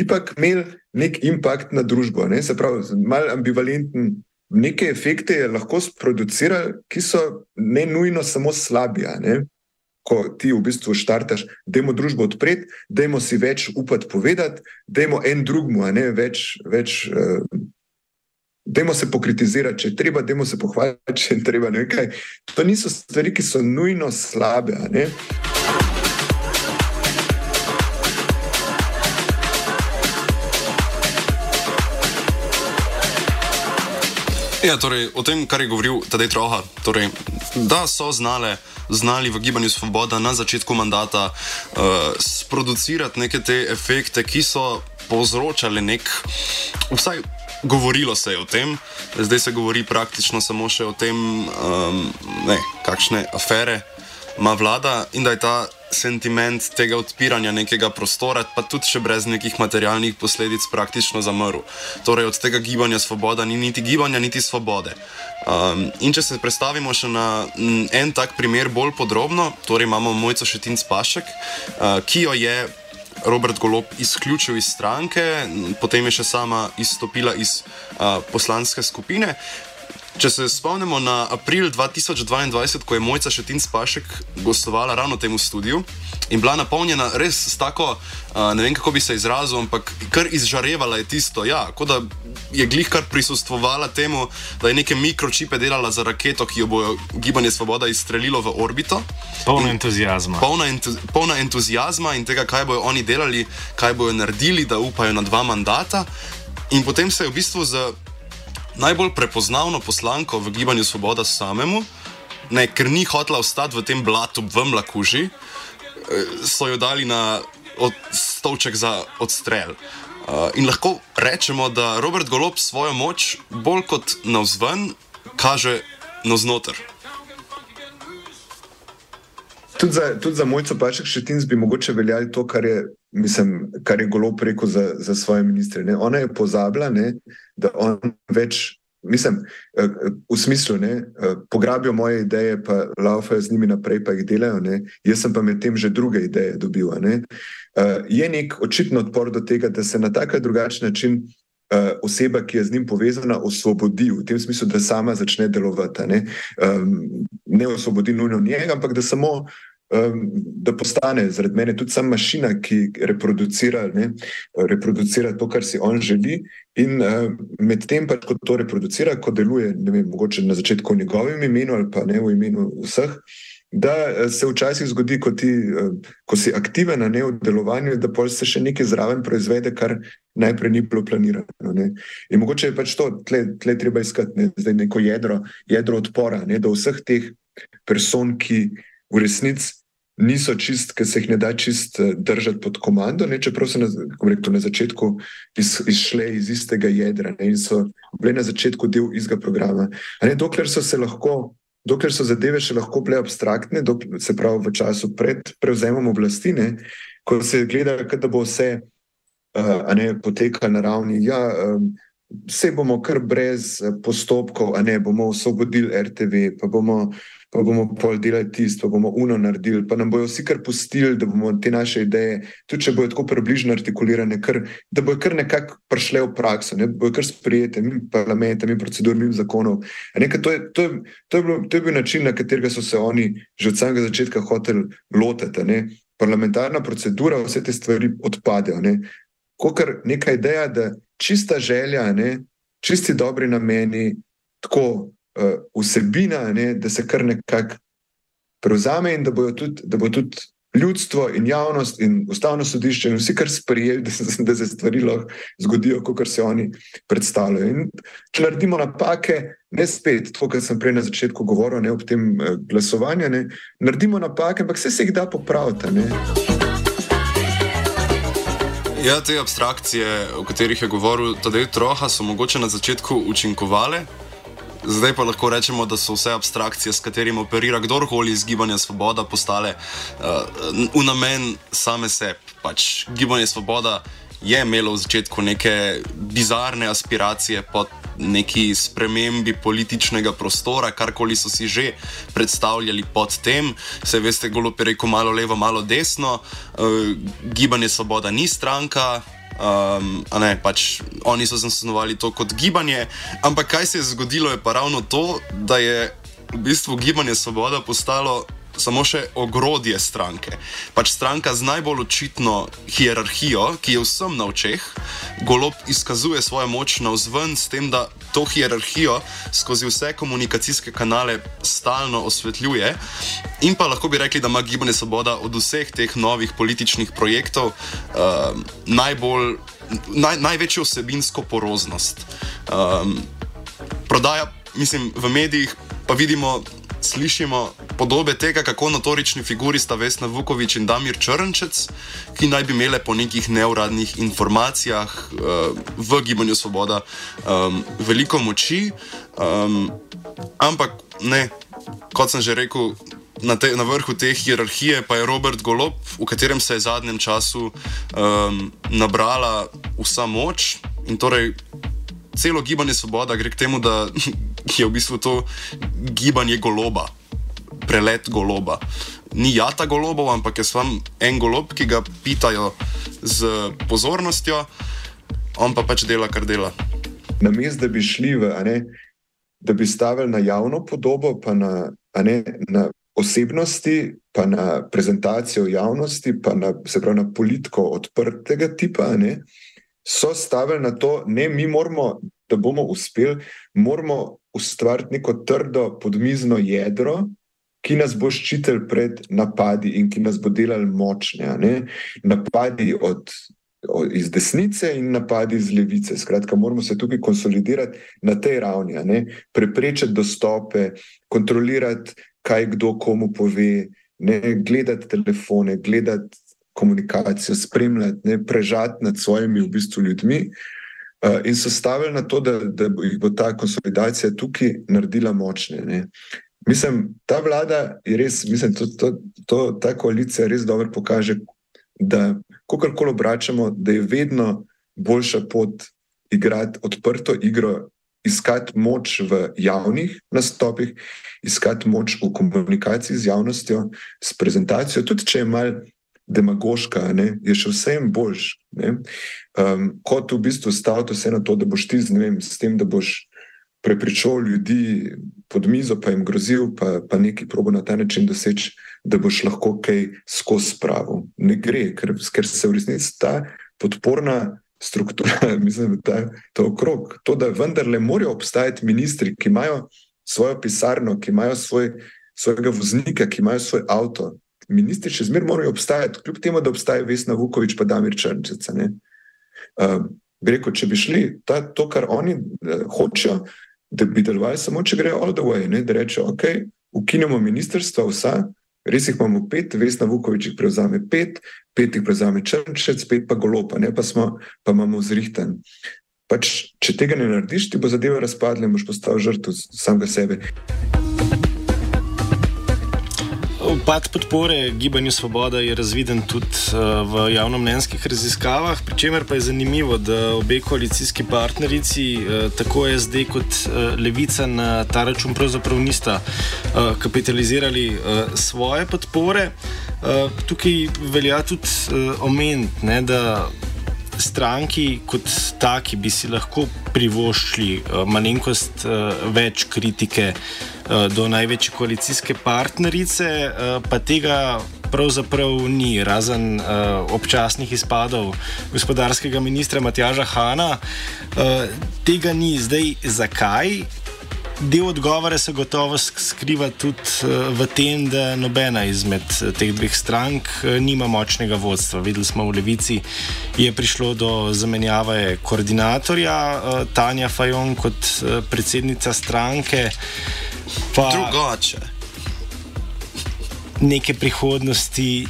ipak imel nek impact na družbo, ne? se pravi, malo ambivalenten. Neke efekte je lahko sproducirali, ki so ne nujno samo slabi. Ko ti v bistvu štartaš, da je družbo odpreti, da je si več upati povedati, da je en drugmu, ne več, več uh, Dajmo se pokritizirati, če treba, dajmo se pohvaliti, če treba nekaj. To niso stvari, ki so nujno slabe.
Ja, torej, o tem, kar je govoril Tadej Troha, torej, da so znale, znali v Gibanju Svoboda na začetku mandata uh, sproducirati neke te efekte, ki so povzročali nek, vsaj govorilo se je o tem, zdaj se govori praktično samo še o tem, um, ne, kakšne afere ima vlada in da je ta sentiment tega odpiranja nekega prostora, pa tudi še brez nekih materialnih posledic, praktično zamrl. Torej, od tega gibanja svoboda ni niti gibanja, niti svobode. Um, in če se predstavimo še na en tak primer bolj podrobno, torej imamo Mojco Šetinc Pašek, uh, ki jo je Robert Golop izključil iz stranke, potem je še sama izstopila iz uh, poslanske skupine. Če se spomnimo na april 2022, ko je Mojca Šetin Spašek gostovala ravno v tem studiu in bila napolnjena res s tako, ne vem kako bi se izrazil, ampak kar izžarevala je tisto, ja, kot da je glih kar prisustvovala temu, da je neke mikročipe delala za raketo, ki jo bo gibanje Svoboda izstrelilo v orbito.
Polno entuzijazma.
Polna, entu, polna entuzijazma in tega, kaj bojo oni delali, kaj bojo naredili, da upajo na dva mandata. In potem se je v bistvu za najbolj prepoznavno poslanko v gibanju Svoboda samemu, ne, ker ni hotela ostati v tem blatu v mlakuži, so jo dali na od, stolček za odstrel. Uh, in lahko rečemo, da Robert Golob svojo moč bolj kot navzven kaže navznoter.
Tudi za, tudi za mojco Paček Šetins bi mogoče veljali to, kar je, mislim, kar je Golob rekel za, za svoje ministre. Ne? Ona je pozabila, ne, da on več, mislim, eh, v smislu, ne, eh, pograbijo moje ideje, pa laufajo z njimi naprej, pa jih delajo. Ne? Jaz sem pa med tem že druge ideje dobil. Ne? Uh, je nek očitno odpor do tega, da se na tak ali drugačen način uh, oseba, ki je z njim povezana, osvobodi, v tem smislu, da sama začne delovati. Ne, um, ne osvobodi nujno njega, ampak da samo. Da postane zaradi mene tudi sama mašina, ki reproducira, ne, reproducira to, kar si on želi, in uh, medtem, pač, ko to reproducira, ko deluje, ne vem, mogoče na začetku v njegovem imenu ali pa ne v imenu vseh, da se včasih zgodi, ko, ti, ko si aktiven na ne v delovanju, da se še nekaj zraven proizvede, kar najprej ni bilo planirano. Ne. In mogoče je pač to, tle, tle treba iskati ne, neko jedro, jedro odpora ne, do vseh teh person, ki v resnici niso čist, ki se jih ne da čist držati pod komando, ne, čeprav so na, rekel, na začetku iz, izšle iz istega jedra ne, in so bile na začetku del istega programa. Ne, dokler so se lahko dokler so zadeve še lahko bile abstraktne, dokler, se pravi v času pred prevzemom oblasti, ne, ko se gleda, da bo vse uh, ne, potekalo na ravni. Ja, um, Vse bomo kar brez postopkov, a ne bomo osvobodili RTV, pa bomo, pa bomo pol delali tisto, pa bomo uno naredili, pa nam bojo vsi kar pustili, da bomo te naše ideje, tudi če bojo tako približno artikulirane, kar, da bojo kar nekako prišle v prakso, ne bojo kar sprijete, mi parlamente, mi procedur, mi zakonov. Nekaj, to, je, to, je, to, je bilo, to je bil način, na katerega so se oni že od samega začetka hoteli lotiti. Parlamentarna procedura, vse te stvari odpadejo. Kot neka ideja, da čista želja, ne, čisti dobri nameni, tako uh, vsebina, ne, da se kar nekako prevzame in da bo tudi, tudi ljudstvo in javnost in ustavno sodišče in vsi kar sprijeli, da, da se stvari lahko zgodijo, kot se oni predstavljajo. In če naredimo napake, ne spet, to, kar sem prej na začetku govoril, ne ob tem uh, glasovanju, ne, naredimo napake, ampak vse se jih da popraviti. Ne.
Ja, te abstrakcije, o katerih je govoril Tadej Troha, so mogoče na začetku učinkovale. Zdaj pa lahko rečemo, da so vse abstrakcije, s katerimi operira kdorkoli iz Gibanja Svoboda, postale uh, v namen same sebe. Pač Gibanje Svoboda je imelo v začetku neke bizarne aspiracije pod neki spremembi političnega prostora, karkoli so si že predstavljali pod tem. Se veste, golo je rekel malo levo, malo desno, uh, gibanje Svoboda ni stranka. Um, ne, pač oni so zasnovali to kot gibanje, ampak kaj se je zgodilo, je pa ravno to, da je v bistvu gibanje Svoboda postalo samo še ogrodje stranke. Pač stranka z najbolj očitno hierarhijo, ki je vsem na očeh, golob izkazuje svojo moč na vzven s tem, da to hierarhijo skozi vse komunikacijske kanale stalno osvetljuje. In pa lahko bi rekli, da ima Gibanje Svoboda od vseh teh novih političnih projektov uh, najbolj, naj, največjo vsebinsko poroznost. Um, prodaja, mislim, v medijih pa vidimo slišimo podobe tega, kako notorični figuri sta Vesna Vukovič in Damir Črnčec, ki naj bi imele po nekih neuradnih informacijah uh, v Gibanju Svoboda um, veliko moči. Um, ampak ne, kot sem že rekel. Na, te, na vrhu te hierarhije pa je Robert Golob, v katerem se je v zadnjem času um, nabrala vsa moč in torej celo gibanje Svoboda gre k temu, da je v bistvu to gibanje goloba, prelet goloba. Ni jata golobov, ampak je samo en golob, ki ga pitajo z pozornostjo, on pa pač dela, kar dela.
Na mestu, da bi šli v, ne, da bi stavili na javno podobo, pa na, ne, na osebnosti, pa na prezentacijo javnosti, pa na, pravi, na politiko odprtega tipa, ne, so stavili na to, da mi moramo, da bomo uspeli, moramo ustvariti neko trdo podmizno jedro. Ki nas bo ščitil pred napadi in ki nas bo delal močne. Ne? Napadi od iz desnice in napadi iz levice. Skratka, moramo se tukaj konsolidirati na tej ravni, preprečiti dostope, kontrolirati, kaj kdo komu pove, ne? gledati telefone, gledati komunikacijo, spremljati, ne? prežati nad svojimi v bistvu ljudmi. Uh, in so stavili na to, da, da jih bo ta konsolidacija tukaj naredila močne. Ne? Mislim, ta vlada je res, mislim, to, to, to, ta koalicija res dobro pokaže, da kakorkoli obračamo, da je vedno boljša pot igrati odprto igro, iskati moč v javnih nastopih, iskati moč v komunikaciji z javnostjo, s prezentacijo, tudi če je mal demagoška, ne, je še vsem boljš. Um, kot v bistvu staviti vse na to, da boš ti z, vem, s tem, da boš prepričal ljudi pod mizo, pa jim grozil, pa, pa nekaj probo na ta način doseči, da boš lahko kaj skozi spravo. Ne gre, ker, ker se v resnici ta podporna struktura, mislim, da je to okrog. To, da vendarle morajo obstajati ministri, ki imajo svojo pisarno, ki imajo svoj, svojega voznika, ki imajo svoj avto. Ministri še zmeraj morajo obstajati, kljub temu, da obstaja Vesna Vukovič, pa Damir Črnčica. Um, rekel, če bi šli ta, to, kar oni uh, hočejo, da bi delovali samo, če grejo all the way, ne? da rečejo, ok, ukinemo ministrstva, vsa, res jih imamo pet, Vesna Vukovič jih prevzame pet, pet jih prevzame Črnčec, pet pa golopa, ne pa smo, pa imamo zrihten. Pač, če tega ne narediš, ti bo zadeva razpadla in boš postal žrtev samega sebe.
Upad podpore Gibanju Svoboda je razviden tudi uh, v javnomnenjskih raziskavah, pri čemer pa je zanimivo, da obe koalicijski partnerici, uh, tako SD kot uh, Levica, na ta račun pravzaprav nista kapitalizirali svoje podpore. Tukaj velja tudi omeniti, da stranki kot taki bi si lahko privoščili uh, malenkost uh, več kritike uh, do največje koalicijske partnerice, pa tega pravzaprav ni, razen uh, občasnih izpadov gospodarskega ministra Matjaža Hana. Uh, tega ni zdaj, zakaj? Del odgovora se gotovo skriva tudi eh, v tem, da nobena izmed eh, teh dveh strank eh, nima močnega vodstva. Videli smo v Levici, je prišlo do zamenjave koordinatorja Tanja Fajon kot predsednica stranke.
Pa Drugače.
Neke prihodnosti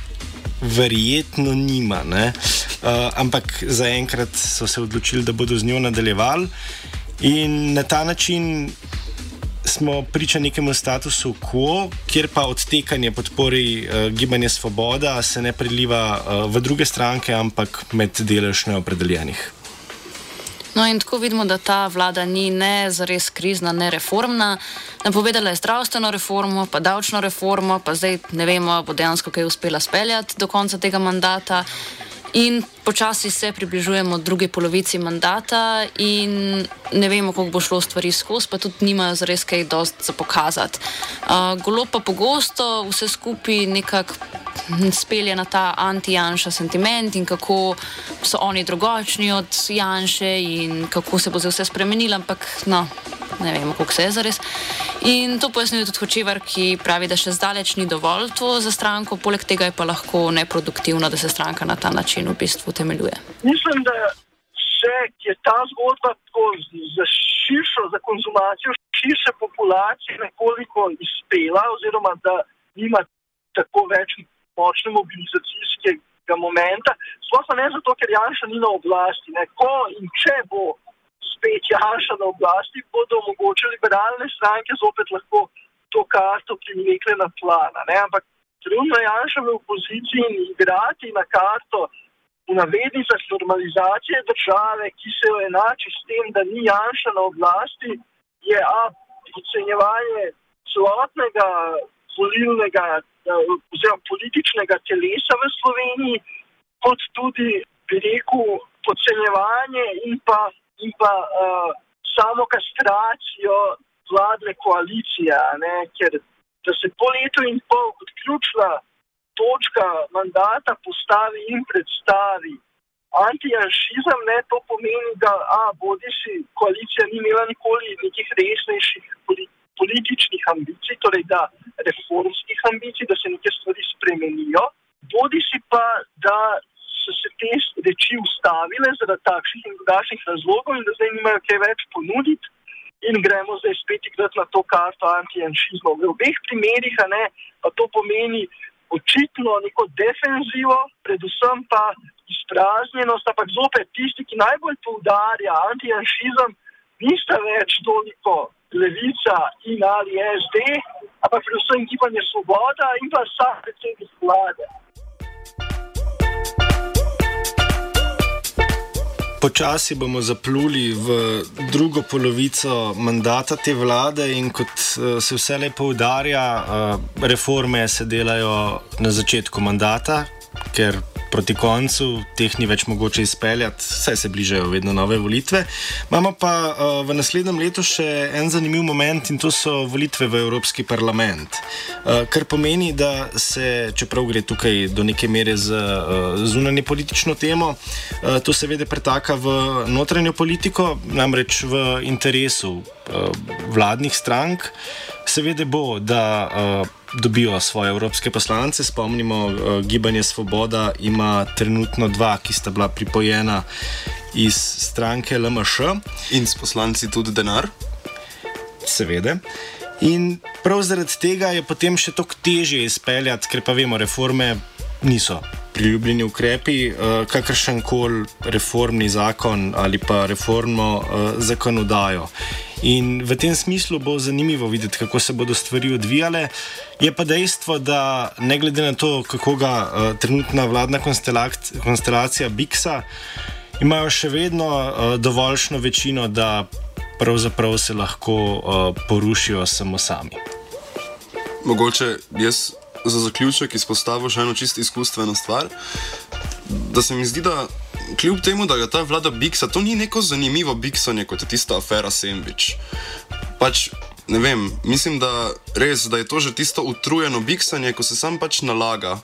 verjetno nima, uh, ampak zaenkrat so se odločili, da bodo z njo nadaljevali. In na ta način smo priča nekemu statusu quo, kjer pa odtekanje podpori uh, gibanja Svoboda se ne preliva uh, v druge stranke, ampak med delež neopredeljenih.
No, in tako vidimo, da ta vlada ni ne zares krizna, ne reformna. Napovedala je zdravstveno reformo, pa davčno reformo, pa zdaj ne vemo, bo dejansko kaj uspela speljati do konca tega mandata. In počasi se približujemo drugi polovici mandata, in ne vemo, kako bo šlo stvari skozi, pa tudi nimajo zares kaj dosti za pokazati. Uh, golo pa pogosto vse skupaj nekako spelje na ta anti-Janša sentiment in kako so oni drugačni od Janše in kako se bo vse spremenilo, ampak no, ne vemo, kako se je zares. In to pojasnjuje tudi Hočevar, ki pravi, da še zdaleč ni dovolj to za stranko, poleg tega je pa lahko neproduktivno, da se stranka na ta način v bistvu temeljuje.
Mislim, da se je ta zgodba za širšo, za konzumacijo širše populacije nekoliko izpela, oziroma da nima tako več močne mobilizacijskega momenta. Sploh pa ne zato, ker Janša ni na oblasti. Ne. Ko in če bo spet Janša na oblasti, bodo omogočili liberalne stranke zopet lahko to karto privlekle na plana. Ne. Ampak trenutno Janša v opoziciji in igrati na karto v navednicah normalizacije države, ki se jo enači s tem, da ni Janša na oblasti, je a podcenjevanje celotnega volilnega oziroma političnega telesa v Sloveniji, kot tudi, bi rekel, podcenjevanje in pa, in pa uh, samo kastracijo vladne koalicije, ne, ker da se po letu in pol kot ključna točka mandata postavi in predstavi antijanšizem, ne, to pomeni, da a, bodi si koalicija ni imela nikoli nekih resnejših političnih ambicij, torej da reformskih ambicij, da se neke stvari spremenijo, bodi si pa, da so se te reči ustavile zaradi takšnih in drugačnih razlogov in da zdaj nimajo kaj več ponuditi in gremo zdaj spet igrati na to karto antijanšizma. V obeh primerih ne, pa to pomeni očitno neko defenzivo, predvsem pa izpraznjenost, ampak zopet tisti, ki najbolj poudarja antijanšizem, nista več toliko levica in ali SD, ampak predvsem gibanje Svoboda in pa sam predsednik vlade.
Počasi bomo zapluli v drugo polovico mandata te vlade, in kot eh, se vse lepo poudarja, eh, reforme se delajo na začetku mandata, ker proti koncu teh ni več mogoče izpeljati, saj se bližajo vedno nove volitve. Imamo pa uh, v naslednjem letu še en zanimiv moment in to so volitve v Evropski parlament. Uh, kar pomeni, da se, čeprav gre tukaj do neke mere za uh, zunanje politično temo, uh, to seveda pretaka v notranjo politiko, namreč v interesu uh, vladnih strank. Seveda bo, da. Uh, dobijo svoje evropske poslance. Spomnimo, uh, Gibanje Svoboda ima trenutno dva, ki sta bila pripojena iz stranke LMŠ.
In s poslanci tudi denar.
Seveda. In prav zaradi tega je potem še toliko težje izpeljati, ker pa vemo, reforme niso priljubljeni ukrepi, uh, kakršen koli reformni zakon ali pa reformno uh, zakonodajo. In v tem smislu bo zanimivo videti, kako se bodo stvari odvijale. Je pa dejstvo, da ne glede na to, kako ga uh, trenutna vladna konstelacija Biksa, imajo še vedno uh, dovoljšno večino, da pravzaprav se lahko uh, porušijo samo sami.
Mogoče jaz za zaključek izpostavim še eno čisto izkustveno stvar. Da se mi zdi, da kljub temu, da je ta vlada Biksa, to ni neko zanimivo Biksanje kot je tista afera Sembič. Pač, ne vem, mislim, da, res, da je to že tisto utrujeno Biksanje, ko se sam pač nalaga.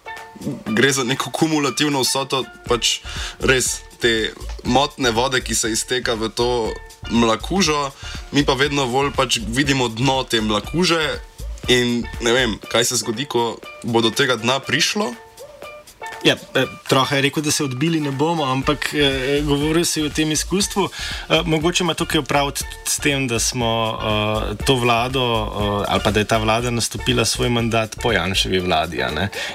Gre za neko kumulativno vsoto, pač res te motne vode, ki se izteka v to mlakužo, mi pa vedno bolj pač vidimo dno te mlakuže. In ne vem, kaj se zgodi, ko bo do tega dna prišlo,
Ja, eh, Troha je rekel, da se odbili ne bomo, ampak eh, govoril si o tem izkustvu. Eh, mogoče ima tukaj upraviti s tem, da smo eh, to vlado, eh, ali pa da je ta vlada nastopila svoj mandat po Janševi vladi.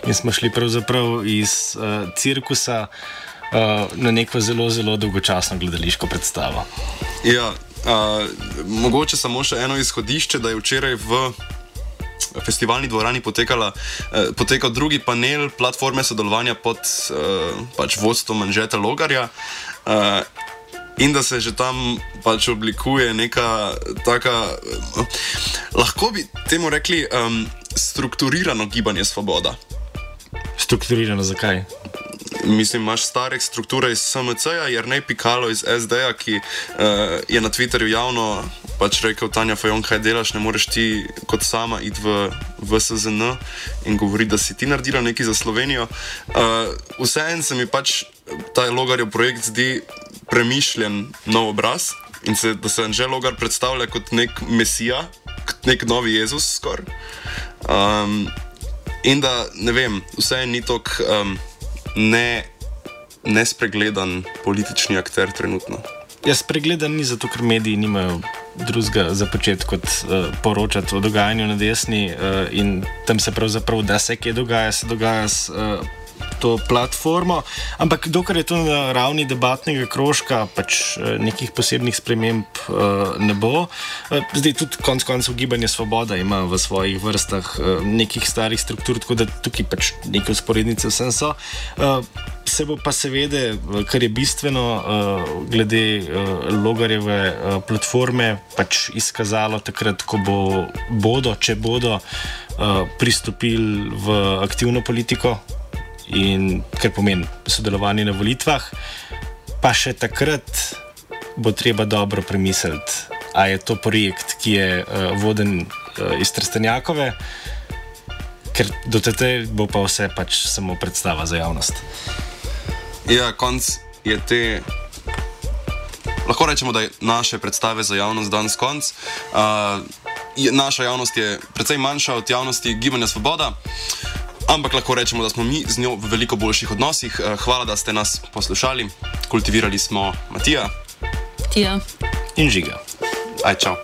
In smo šli pravzaprav iz eh, cirkusa eh, na neko zelo, zelo dolgočasno gledališko predstavo.
Ja, eh, mogoče samo še eno izhodišče, da je včeraj v festivalni dvorani potekala, eh, potekal drugi panel platforme sodelovanja pod eh, pač vodstvom Anžeta Logarja. Eh, In da se že tam pač oblikuje neka taka, eh, lahko bi temu rekli, um, strukturirano gibanje svoboda.
Strukturirano zakaj?
Mislim, imaš stare strukture iz SMC-ja, jer ne pikalo iz SD-ja, ki uh, je na Twitterju javno pač rekel: Tanja Fajon, kaj delaš, ne moreš ti kot sama iti v, v SZN in govoriti, da si ti naredila nekaj za Slovenijo. Uh, Vseeno se mi pač ta logarjev projekt zdi premišljen nov obraz. In se, da se Anžel Logar predstavlja kot nek mesija, kot nek novi Jezus, skoraj. Um, in da, ne vem, vse ni tako. Um, ne, nespregledan politični akter trenutno.
Jaz spregledan ni zato, ker mediji nimajo drugega za počet kot uh, poročati o dogajanju na desni uh, in tam se pravzaprav, da se kaj dogaja, se dogaja s uh, to platformo. Ampak dokler je to na ravni debatnega krožka, pač eh, nekih posebnih sprememb uh, ne bo. Uh, zdaj tudi konec koncev gibanje Svoboda ima v svojih vrstah uh, nekih starih struktur, tako da tukaj pač neke usporednice vsem so. Uh, Se bo pa seveda, kar je bistveno, uh, glede uh, logarjeve uh, platforme, pač izkazalo takrat, ko bo, bodo, če bodo uh, pristopili v aktivno politiko, in kar pomeni sodelovanje na volitvah, pa še takrat bo treba dobro premisliti, a je to projekt, ki je uh, voden uh, iz Trstenjakove, ker do tete bo pa vse pač samo predstava za javnost.
Ja, konc je te. Lahko rečemo, da je naše predstave za javnost danes konc. Uh, je, naša javnost je precej manjša od javnosti Gibanja Svoboda, ampak lahko rečemo, da smo mi z njo v veliko boljših odnosih. Uh, hvala, da ste nas poslušali. Kultivirali smo Matija
Tija.
In žiga.
Aj, čau.